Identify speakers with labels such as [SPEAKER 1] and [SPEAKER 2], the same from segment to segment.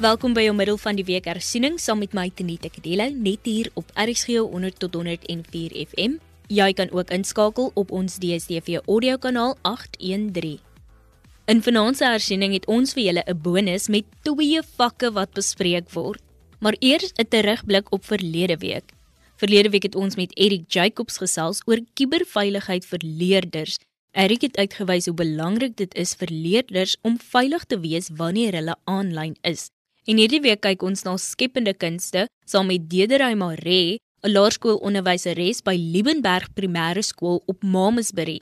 [SPEAKER 1] Welkom by jou middel van die week hersiening saam met my Tenita Kadelo net hier op RSG 100 tot 104 FM. Jy kan ook inskakel op ons DStv audio kanaal 813. In vanaand se hersiening het ons vir julle 'n bonus met twee vakke wat bespreek word. Maar eers 'n terugblik op verlede week. Verlede week het ons met Erik Jacobs gesels oor kuberveiligheid vir leerders. Erik het uitgewys hoe belangrik dit is vir leerders om veilig te wees wanneer hulle aanlyn is. En hierdie week kyk ons na skepende kunste saam met Dedery Mare, 'n laerskoolonderwyseres by Liebenberg Primêre Skool op Mamasbury.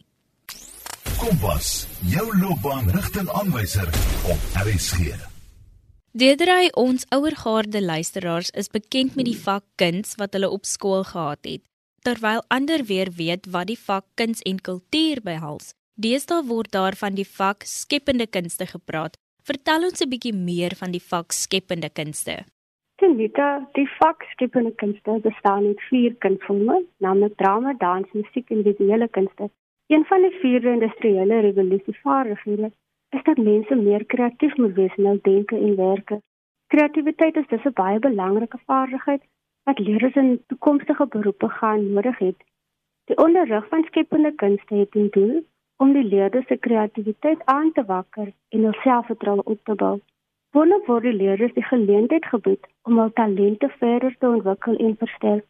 [SPEAKER 2] Kompas, jou loopbaanrigtingaanwyser op RSG.
[SPEAKER 1] Dedery, ons ouergaarde luisteraars is bekend met die vak kuns wat hulle op skool gehad het, terwyl ander weer weet wat die vak kuns en kultuur behels. Deesdae word daar van die vak skepende kunste gepraat, Vertel ons 'n bietjie meer van die vak skepende kunste.
[SPEAKER 3] Tenita, die vak skepende kunste bestaan uit vier kunsvorme, naamlik drama, dans, musiek en visuele kunste. Een van die vier industriële revolusie vaardighede is dat mense meer kreatief moet wees in hul denke en werke. Kreatiwiteit is dus 'n baie belangrike vaardigheid wat leerders in toekomstige beroepe gaan nodig het. Die onderrig van skepende kunste het 'n doel om die leerders se kreatiwiteit aan te wakker en hul selfvertroue op te bou. Wonder word die leerders die geleentheid gebied om hul talente verder te ontwikkel en versterk.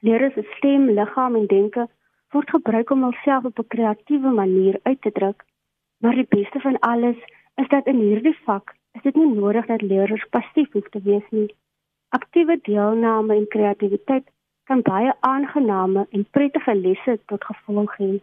[SPEAKER 3] Leerders se stem, liggaam en denke word gebruik om hulself op 'n kreatiewe manier uit te druk. Maar die beste van alles is dat in hierdie vak is dit nie nodig dat leerders passief hoef te wees nie. Aktiewe deelname en kreatiwiteit kan baie aangename en prettige lesse tot gevolg hê.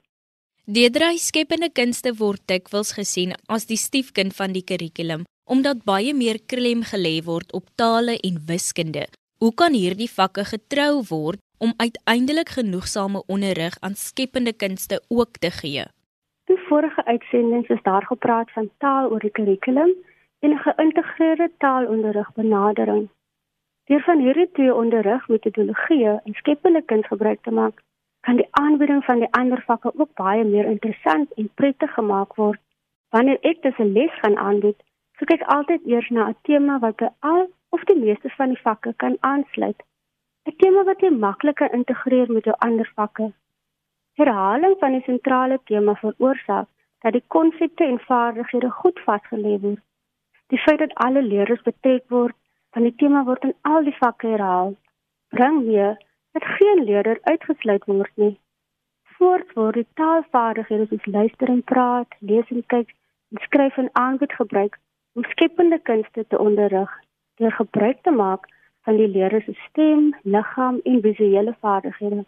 [SPEAKER 1] Deedrey skepende kunste word dikwels gesien as die stiefkind van die kurrikulum omdat baie meer klem gelê word op tale en wiskunde. Hoe kan hierdie vakke getrou word om uiteindelik genoegsame onderrig aan skepende kunste ook te gee?
[SPEAKER 3] In vorige uitsendings is daar gepraat van taal oor die kurrikulum en 'n geïntegreerde taalonderrig benadering. Deur van hierdie twee onderrig metodologieë en skepende kuns gebruik te maak, kan die aanbieding van die ander vakke ook baie meer interessant en prettig gemaak word. Wanneer ek dus 'n les gaan aanbied, soek ek altyd eers na 'n tema wat by al of die meeste van die vakke kan aansluit. 'n Tema wat jy maklik kan integreer met jou ander vakke. Herhaling van die sentrale tema veroorsaak dat die konsepte en vaardighede goed vasgelê word. Die feit dat alle leerders betrek word van die tema word in al die vakke herhaal, bring weer dat geen leerder uitgesluit word nie. Voorts word die taalvaardighede soos luister en praat, lees en kyk, en skryf en aanbied gebruik om skepende kunste te onderrig deur gebruik te maak van die leerder se stem, liggaam en visuele vaardighede.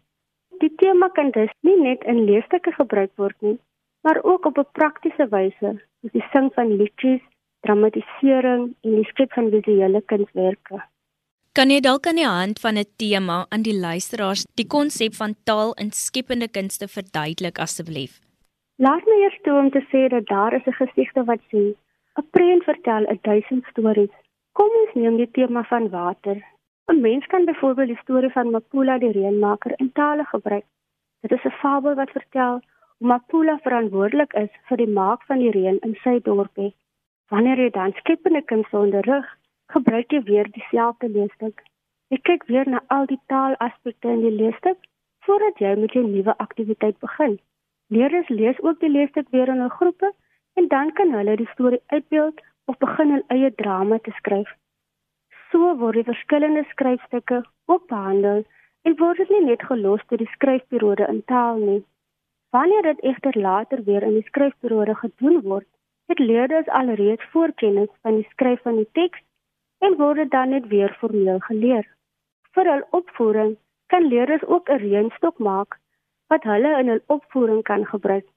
[SPEAKER 3] Die tema kan dus nie net in leesstukke gebruik word nie, maar ook op 'n praktiese wyse, soos die sing van liedjies, dramatisering en die skep van visuele kunswerke.
[SPEAKER 1] Kan jy dalk aan die hand van 'n tema aan die luisteraars die konsep van taal in skepende kunste verduidelik asseblief?
[SPEAKER 3] Laat my eers toe om te sê dat daar is 'n gesigte wat sê: "’n Prent vertel 'n duisend stories." Kom ons neem die tema van water. 'n Mens kan byvoorbeeld die storie van Mapula die reënmaker in tale gebruik. Dit is 'n fabel wat vertel hoe Mapula verantwoordelik is vir die maak van die reën in sy dorpie. Wanneer jy dan skepende kunste onderrig, gebruik jy weer dieselfde leesstuk. Jy kyk weer na al die taalaspekte in die leesstuk voordat jy met jou nuwe aktiwiteit begin. Leerders lees ook die leesstuk weer in 'n groepe en dan kan hulle die storie uitbeeld of begin 'n eie drama te skryf. So word die verskillende skryfstukke ook behandel en word dit nie net gelos tot die skryfperiode in taal nie. Wanneer dit egter later weer in die skryfperiode gedoen word, het leerders alreeds voorkennis van die skryf van die teks en word dan net weer formeel geleer. Vir hul opvoering kan leerders ook 'n reënstok maak wat hulle in hul opvoering kan gebruik.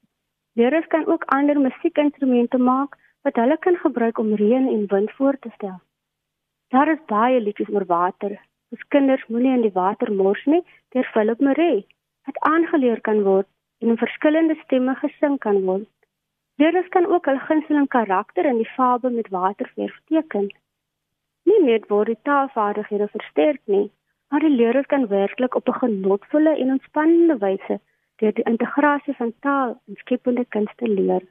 [SPEAKER 3] Leerders kan ook ander musiekinstrumente maak wat hulle kan gebruik om reën en wind voor te stel. Daar is baie liedjies oor water. Ons kinders moenie in die water mors nie, deur Philip Maree, wat aangeleer kan word en in verskillende stemme gesing kan word. Leerders kan ook hul gunsteling karakter in die fabel met waterverf teken. Nie net word die taalvaardighede versterk nie, maar die leerders kan werklik op 'n genotvolle en ontspannende wyse deur die integrasie van taal en skepende kunste leer.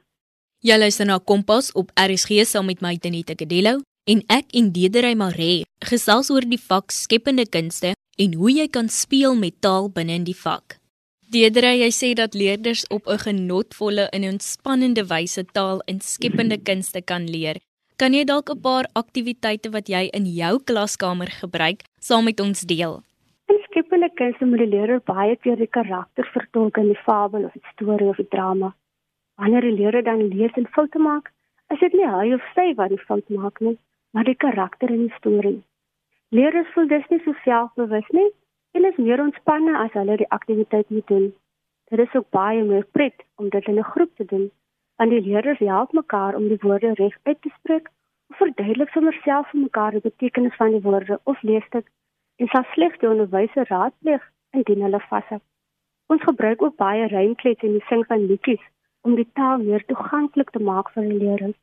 [SPEAKER 1] Jy luister na Kompas op RSG saam met my Tenita Kadello. en ek en Dedery Maree gesels oor die vak skepende kunste en hoe jy kan speel met taal binne in die vak. Dedery, jy sê dat leerders op 'n genotvolle en ontspannende wyse taal en skepende kunste kan leer. Kan jy dalk 'n paar aktiwiteite wat jy in jou klaskamer gebruik saam met ons deel?
[SPEAKER 3] In skepende kunste moet die leerder baie keer die karakter vertolk in die fabel of die storie of die drama. Wanneer die leerder dan lees en foute maak, is dit nie hy of sy wat die fout maak nie, maar die karakter in die storie. Leerders voel dus nie so selfbewus nie en is meer ontspanne as hulle die aktiwiteit moet doen. Dit is ook baie meer pret om dit in 'n groep te doen, want die leerders help mekaar om die woorde reg uit te spreek of verduidelik sommer self vir mekaar die betekenis van die woorde of leesstuk en sal slegs die onderwyser raadpleeg indien hulle vashou. Ons gebruik ook baie rymklets en die sing van liedjies om die taal meer toeganklik te maak vir die leerders.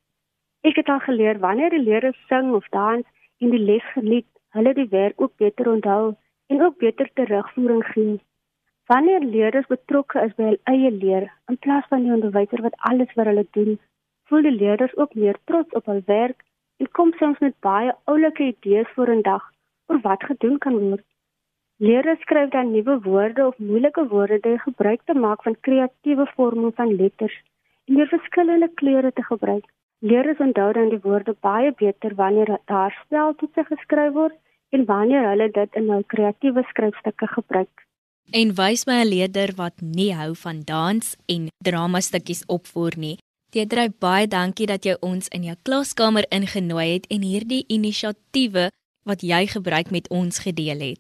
[SPEAKER 3] Ek het al geleer wanneer die leerders sing of dans en die les geniet, hulle die werk ook beter onthou en ook beter terugvoering gee. Wanneer leerders betrokke is by hul eie leer in plaas van die onderwyser wat alles vir hulle doen, voel die leerders ook meer trots op hul werk en kom soms met baie oulike idees voor in dag oor wat gedoen kan word. Leerders skryf dan nuwe woorde of moeilike woorde deur gebruik te maak van kreatiewe vorme van letters en deur verskillende kleure te gebruik. Leerders onthou dan die woorde baie beter wanneer daar speltoetse geskryf word en wanneer hulle dit in hul kreatiewe skryfstukke gebruik.
[SPEAKER 1] En wys my 'n leerder wat nie hou van dans en drama stukkies opvoer nie. Teedry baie dankie dat jy ons in jou klaskamer ingenooi het en hierdie inisiatiewe wat jy gebruik met ons gedeel het.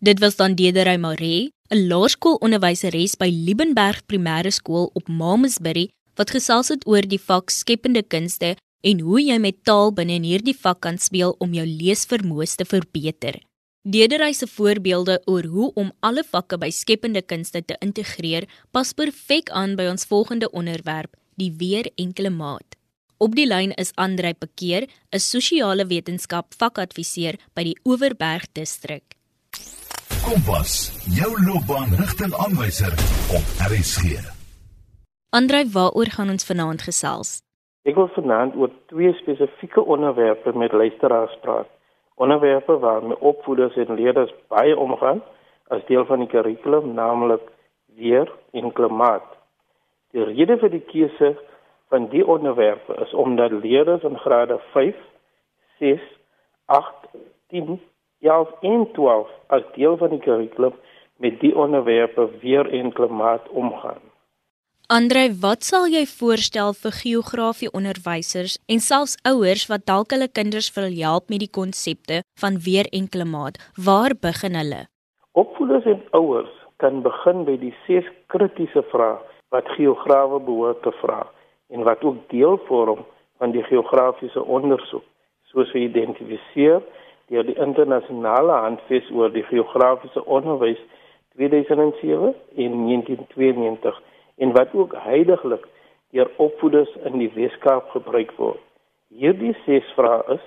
[SPEAKER 1] Dit was dan Dedery Maree, 'n laerskoolonderwyseres by Liebenberg Primêre Skool op Mamasbury wat gesels het oor die vak skepende kunste en hoe jy met taal binne in hierdie vak kan speel om jou leesvermoë te verbeter. Dedery se voorbeelde oor hoe om alle vakke by skepende kunste te integreer, pas perfek aan by ons volgende onderwerp, die weer enkele maat. Op die lyn is Andrei Pekeer, 'n sosiale wetenskap vakadviseur by die Oeverberg distrik.
[SPEAKER 2] Kompas, jou loopbaanrigtingaanwyser op RSG.
[SPEAKER 1] Andrei, waaroor gaan ons vanaand gesels?
[SPEAKER 4] Ek wil vanaand oor twee spesifieke onderwerpe met luisteraars praat. Onderwerpe waarmee opvoeders en leerders baie omgaan as deel van die kurrikulum, naamlik weer en klimaat. Die rede vir die keuse van die onderwerpe is omdat leerders in grade 5, 6, 8, 10, 11 en 12 as deel van die kurrikulum met die onderwerpe weer en klimaat omgaan.
[SPEAKER 1] Andre, wat sal jy voorstel vir geografie onderwysers en selfs ouers wat dalk hulle kinders wil help met die konsepte van weer en klimaat? Waar begin hulle?
[SPEAKER 4] Opvoeders en ouers kan begin by die ses kritiese vrae wat geograwe behoort te vra en wat ook deel vorm van die geografiese ondersoek, soos geïdentifiseer deur die internasionale handves oor die geografiese onderwys 2007 en 1992 en wat ook heidaglik deur opvoeders in die Weskaap gebruik word. Hierdie ses vrae is: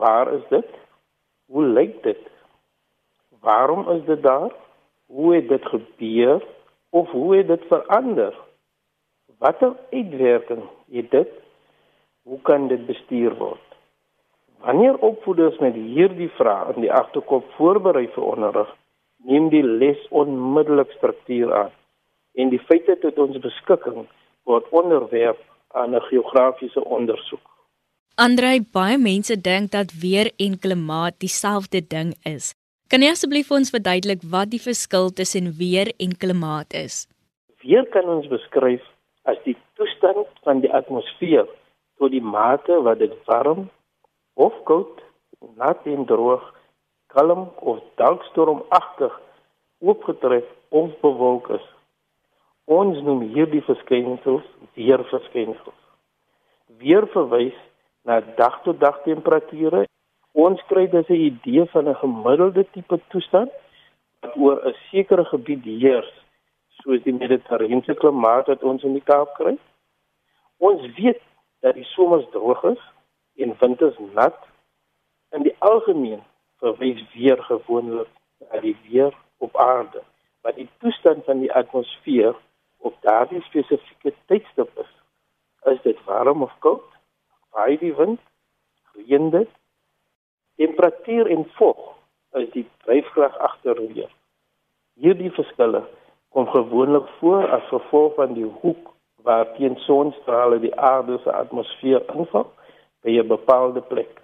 [SPEAKER 4] Waar is dit? Hoe lyk dit? Waarom is dit daar? Hoe het dit gebeur of hoe het dit verander? Watter uitwerking het dit? Hoe kan dit bestuur word? Wanneer opvoeders met hierdie vrae in die agterkop voorberei vir onderrig, neem die les onmiddellik struktuur aan en die feite tot ons beskikking word onderwerp aan 'n geografiese ondersoek.
[SPEAKER 1] Andrei, baie mense dink dat weer en klimaat dieselfde ding is. Kan jy asseblief vir ons verduidelik wat die verskil tussen weer en klimaat is?
[SPEAKER 4] Weer kan ons beskryf as die toestand van die atmosfeer tot die mate wat dit warm of koud, nat en droog, kalm of dalk stormagtig oopgetrek of bewolk is. Ons noem hierdie verskynsels weerverskynsels. Weer verwys na dag tot dag temperature. Ons kry dus 'n idee van 'n gemiddelde tipe toestand wat oor 'n sekere gebied heers, soos die mediterrane klimaat wat ons in die Kaap kry. Ons weet dat die somers droog is en winters nat. In die algemeen verwys weer gewoonlik na die weer op aarde, wat die toestand van die atmosfeer op daardie spesifieke tydstip is. Is dit warm of koud? Waai die wind? reën dit. Temperatuur en vog is die dryfkrag agter weer. Hierdie verskille kom gewoonlik voor as gevolg van die hoek waarteen sonstrale die aarde se atmosfeer inval by 'n bepaalde plek.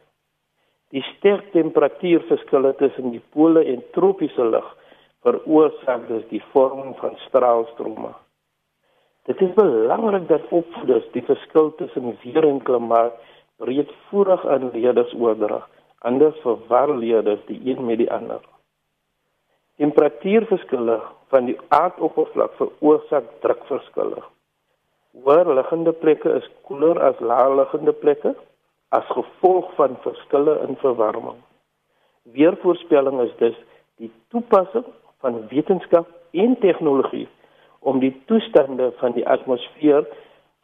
[SPEAKER 4] Die sterk temperatuurverskille tussen die pole en tropiese lug veroorsaak dus die vorming van straalstrome. Dit is belangrik dat opvoeders die verskil tussen weer en klimaat breedvoerig aan leerders oordra, anders verwar leerders die een met die ander. Temperatuurverskille van die aardoppervlak veroorsaak drukverskille. Hoër liggende plekke is koeler as laer liggende plekke as gevolg van verskille in verwarming. Weervoorspelling is dus die toepassing van wetenskap en tegnologie om die toestande van die atmosfeer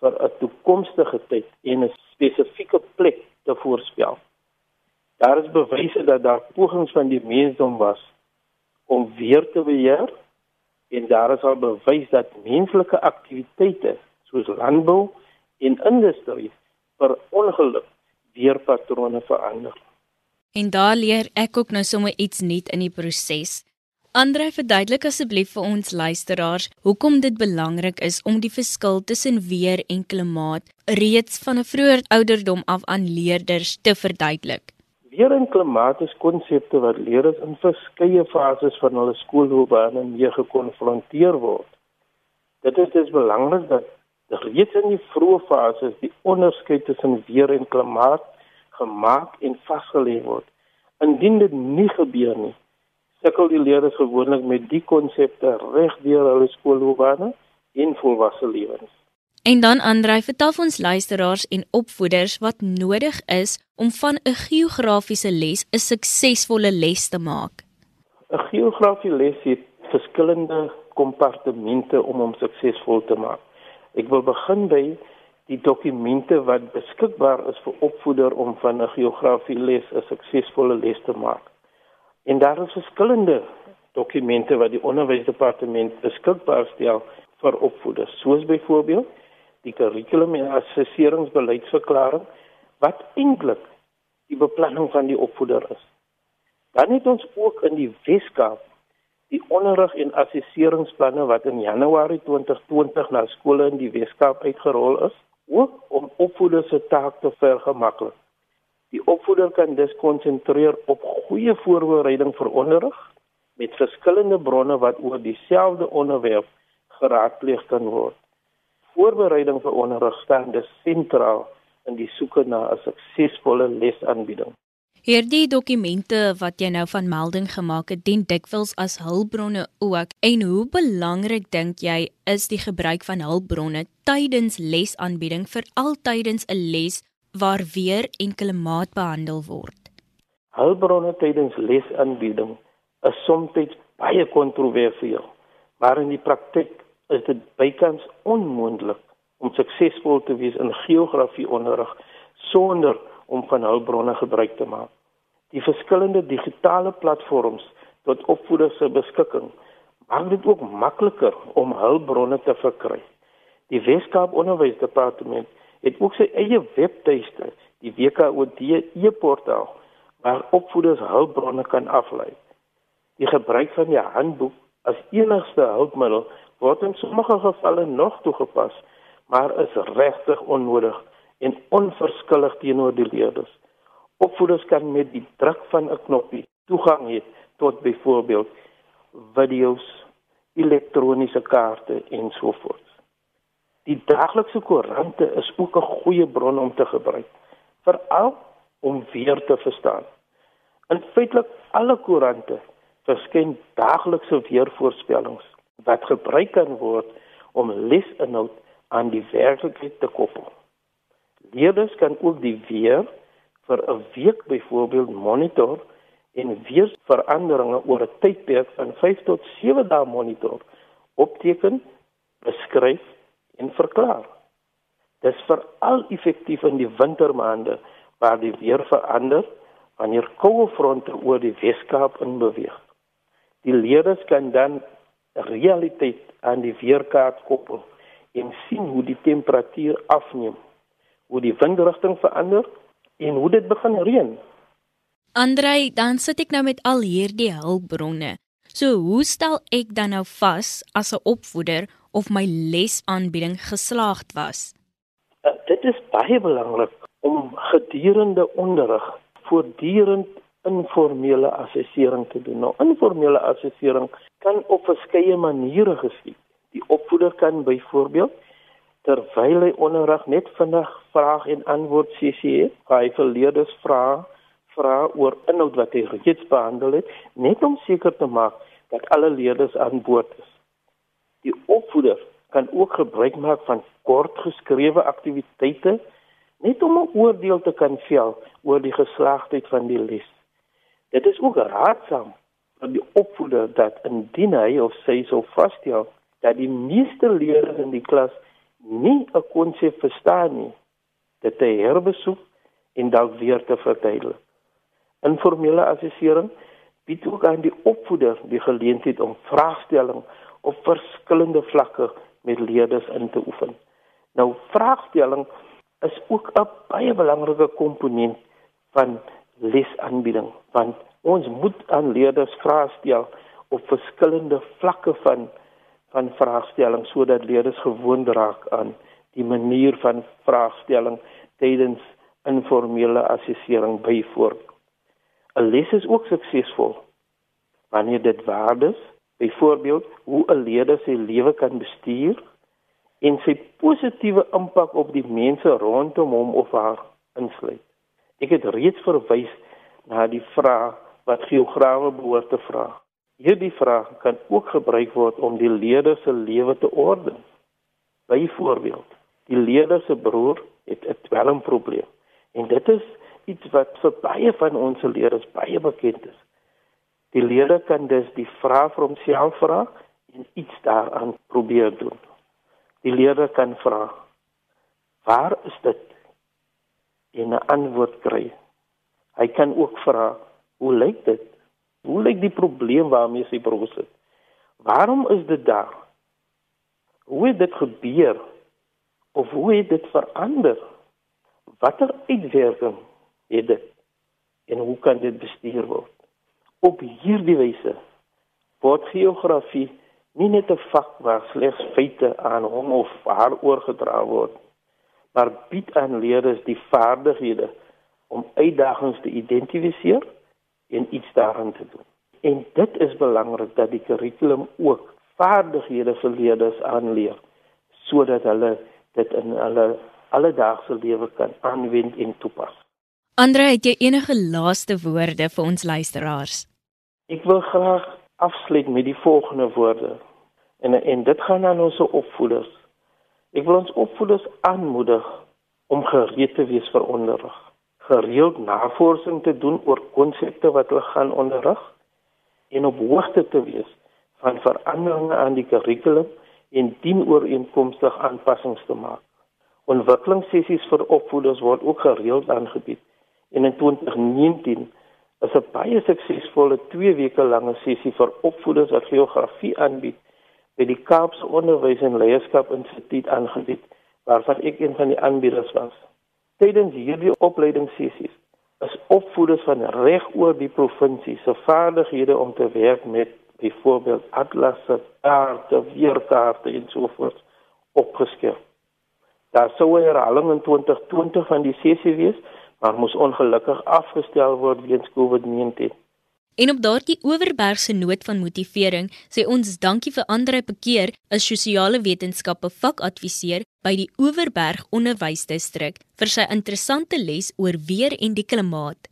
[SPEAKER 4] vir 'n toekomstige tyd en 'n spesifieke plek te voorspel. Daar is bewyse dat daar pogings van die mensdom was om weer te beheer en daar is al bewys dat menslike aktiwiteite soos landbou en industrie per ongeluk weerpatrone verander.
[SPEAKER 1] En daar leer ek ook nou sommer iets nuut in die proses. Andre, verduidelik asseblief vir ons luisteraars hoekom dit belangrik is om die verskil tussen weer en klimaat reeds van 'n vroeë ouderdom af aan leerders te verduidelik.
[SPEAKER 4] Weer en klimaat is konsepte wat leerders in verskeie fases van hulle skoolloopbaan mee gekonfronteer word. Dit is dus belangrik dat reeds in die vroeë fases die onderskeid tussen weer en klimaat gemaak en vasgelê word. Indien dit nie gebeur nie, sukkel die leerders gewoonlik met die konsepte reg deur hulle skoolloopbane en volwasse lewens.
[SPEAKER 1] En dan Andrei, vertel ons luisteraars en opvoeders wat nodig is om van 'n geografiese les 'n suksesvolle les te maak.
[SPEAKER 4] 'n Geografiese les het verskillende kompartemente om hom suksesvol te maak. Ek wil begin by die dokumente wat beskikbaar is vir opvoeder om van 'n geografie les 'n suksesvolle les te maak. En daar is verskillende dokumente wat die onderwysdepartement beskikbaar stel vir opvoeders, soos byvoorbeeld die kurrikulum en assesseringsbeleidsverklaring wat eintlik die beplanning van die opvoeder is. Dan het ons ook in die Weskaap die onderrig en assesseringsplanne wat in Januarie 2020 na skole in die Weskaap uitgerol is, ook om opvoeders se taak te vergemaklik. Die opvoeder kan dus konsentreer op goeie voorbereiding vir onderrig met verskillende bronne wat oor dieselfde onderwerp geraadpleeg kan word. Voorbereiding vir onderrig staan dus sentraal in die soeke na 'n suksesvolle lesaanbieding.
[SPEAKER 1] Hierdie dokumente wat jy nou van melding gemaak het, dien dikwels as hulpbronne ook. En hoe belangrik dink jy is die gebruik van hulpbronne tydens lesaanbieding vir altydens 'n les waar weer enkele maat behandel word.
[SPEAKER 4] Hulpbronne tydens lesaanbieding is soms baie kontroversieel, maar in die praktyk is dit bykans onmoontlik om suksesvol te wees in geografie onderrig sonder om van hulpbronne gebruik te maak. Die verskillende digitale platforms tot opvoeders se beskikking maak dit ook makliker om hulpbronne te verkry. Die Weskaap Onderwysdepartement het ook sy eie webtuiste, die WKOD e-portaal waar opvoeders hulpbronne kan aflei. Die gebruik van die handboek as enigste hulpmiddel word in sommige gevalle nog toegepas, maar is regtig onnodig en onverskillig teenoor die leerders. Opvoeders kan met die druk van 'n knoppie toegang hê tot byvoorbeeld video's, elektroniese kaarte en so voort. Die daaglikse koerante is ook 'n goeie bron om te gebruik, veral om weer te verstaan. In feitelik alle koerante verskyn daaglikse weervoorspellings wat gebruik kan word om lesinhoud aan die werklikheid te koppel. Leerders kan ook die weer vir 'n week byvoorbeeld monitor en weerveranderinge oor 'n tydperk van 5 tot 7 dae monitor, opteken, beskryf en verklaar. Dis veral effektief in die wintermaande waar die weer verander wanneer koue fronte oor die Weskaap inbeweeg. Die leerders kan dan realiteit aan die weerkaart koppel en sien hoe die temperatuur afneem, hoe die windrigting verander en hoe dit begin reën.
[SPEAKER 1] Andrei, dan sit ek nou met al hierdie hulpbronne. So hoe stel ek dan nou vas as 'n opvoeder of my lesaanbieding geslaagd was?
[SPEAKER 4] Uh, dit is baie belangrik om gedurende onderrig voortdurend informele assessering te doen. Nou informele assessering kan op verskeie maniere geskied. Die opvoeder kan byvoorbeeld terwyl hy onderrig net vinnig vraag en antwoord sessie het, hy vir leerders vra vra oor inhoud wat hy reeds behandel het, net om seker te maak dat alle leerders aan boord is. Die opvoeder kan ook gebruik maak van kort geskrewe aktiwiteite net om 'n oordeel te kan vel oor die geslaagdheid van die les. Dit is ook raadsaam vir die opvoeder dat indien hy of sy sou vasstel dat die meeste leerders in die klas nie 'n konsep verstaan nie, dit te herbesoek en dalk weer te verduidelik. Informele assessering bied ook aan die opvoeder die geleentheid om vraagstelling op verskillende vlakke met leerders in te oefen. Nou vraagstelling is ook 'n baie belangrike komponent van lesaanbieding want ons moet aan leerders vrae stel op verskillende vlakke van van vraagstelling sodat leerders gewoond raak aan die manier van vraagstelling tydens informele assessering byvoorbeeld. 'n Les is ook suksesvol wanneer dit waardes, byvoorbeeld hoe 'n leerder sy lewe kan bestuur en sy positiewe impak op die mense rondom hom of haar insluit. Ek het reeds verwys na die vraag wat geograwe behoort te vra. Hierdie vraag kan ook gebruik word om die leerder se lewe te orden. Byvoorbeeld, die leerder se broer het 'n dwelmprobleem en dit is iets wat vir baie van ons leerders baie bekend is. Die leerder kan dus die vraag vir homself vra en iets daaraan probeer doen. Die leerder kan vra: "Waar is dit?" en 'n antwoord kry. Hy kan ook vra: "Hoe lyk dit?" Hoe lyk die probleem waarmee sy broer sit? Waarom is dit daar? Hoe het dit gebeur? Of hoe het dit verander? Watter uitwerking het dit? En hoe kan dit bestuur word? Op hierdie wyse word geografie nie net 'n vak waar slegs feite aan hom of haar oorgedra word, maar bied aan leerders die vaardighede om uitdagings te identifiseer en iets daaraan te doen. En dit is belangrik dat die kurrikulum ook vaardighede vir leerders aanleer sodat hulle dit in hulle alledaagse lewe kan aanwend en toepas.
[SPEAKER 1] Andre, het jy enige laaste woorde vir ons luisteraars?
[SPEAKER 4] Ek wil graag afsluit met die volgende woorde. En en dit gaan aan ons opvoeders. Ek wil ons opvoeders aanmoedig om gereed te wees vir onderrig gereeld navorsing te doen oor konsepte wat hulle gaan onderrig en op hoogte te wees van veranderinge aan die kurrikulum en dienooreenkomstig aanpassings te maak. Ontwikkelingssessies vir opvoeders word ook gereeld aangebied. En in 2019 is 'n baie suksesvolle 2 weke lange sessie vir opvoeders wat geografie aanbied by die Kaapse Onderwys en Leierskap Instituut aangebied waarvan ek een van die aanbieders was. Tydens hierdie opleidingssessies is opvoeders van reg oor die provinsie se vaardighede om te werk met byvoorbeeld atlasse, kaarte, weerkaarte en so voort opgeskep. Daar sou 'n herhaling in 2020 van die sessie wees, maar moes ongelukkig afgestel word weens COVID-19.
[SPEAKER 1] En op daardie Oeverbergse noot van motivering sê ons dankie vir Andre Pekeer, 'n sosiale wetenskappe vakadviseur by die Oeverberg Onderwysdistrik vir sy interessante les oor weer en die klimaat.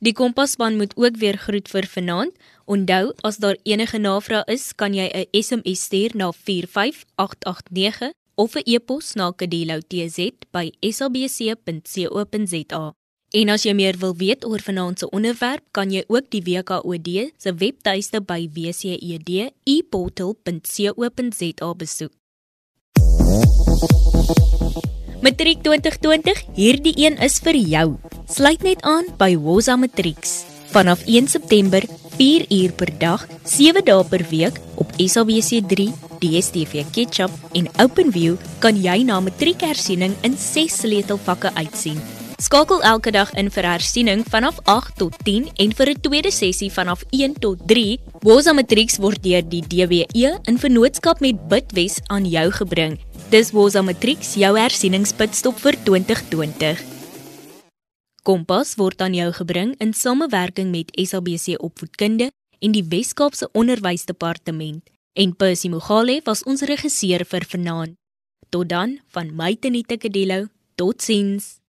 [SPEAKER 1] Die Kompaspan moet ook weer groet vir vanaand. Onthou, as daar enige navrae is, kan jy 'n SMS stuur na 45889 of 'n e-pos na kadelo@sabc.co.za. En as jy meer wil weet oor vanaand se onderwerp, kan jy ook die WKOD se webtuiste by wced.eportal.co.za besoek. Matriek 2020, hierdie een is vir jou. Sluit net aan by Woza Matrieks. Vanaf 1 September, 4 uur per dag, 7 dae per week op SABC3, DStv Ketchup en OpenView kan jy na matriekhersiening in 6 sleutelvakke uitsien Skakel elke dag in vir hersiening vanaf 8 tot 10 en vir 'n tweede sessie vanaf 1 tot 3. Woza Matrix word deur die DWE in vennootskap met Bitwes aan jou gebring. Dis Woza Matrix, jou hersieningspitstop vir 2020. Kompas word aan jou gebring in samewerking met SABC Opvoedkunde en die Wes-Kaapse Onderwysdepartement. En Percy Mogale was ons regisseur vir vanaand. Tot dan van my Tenita Kadello. Totsiens.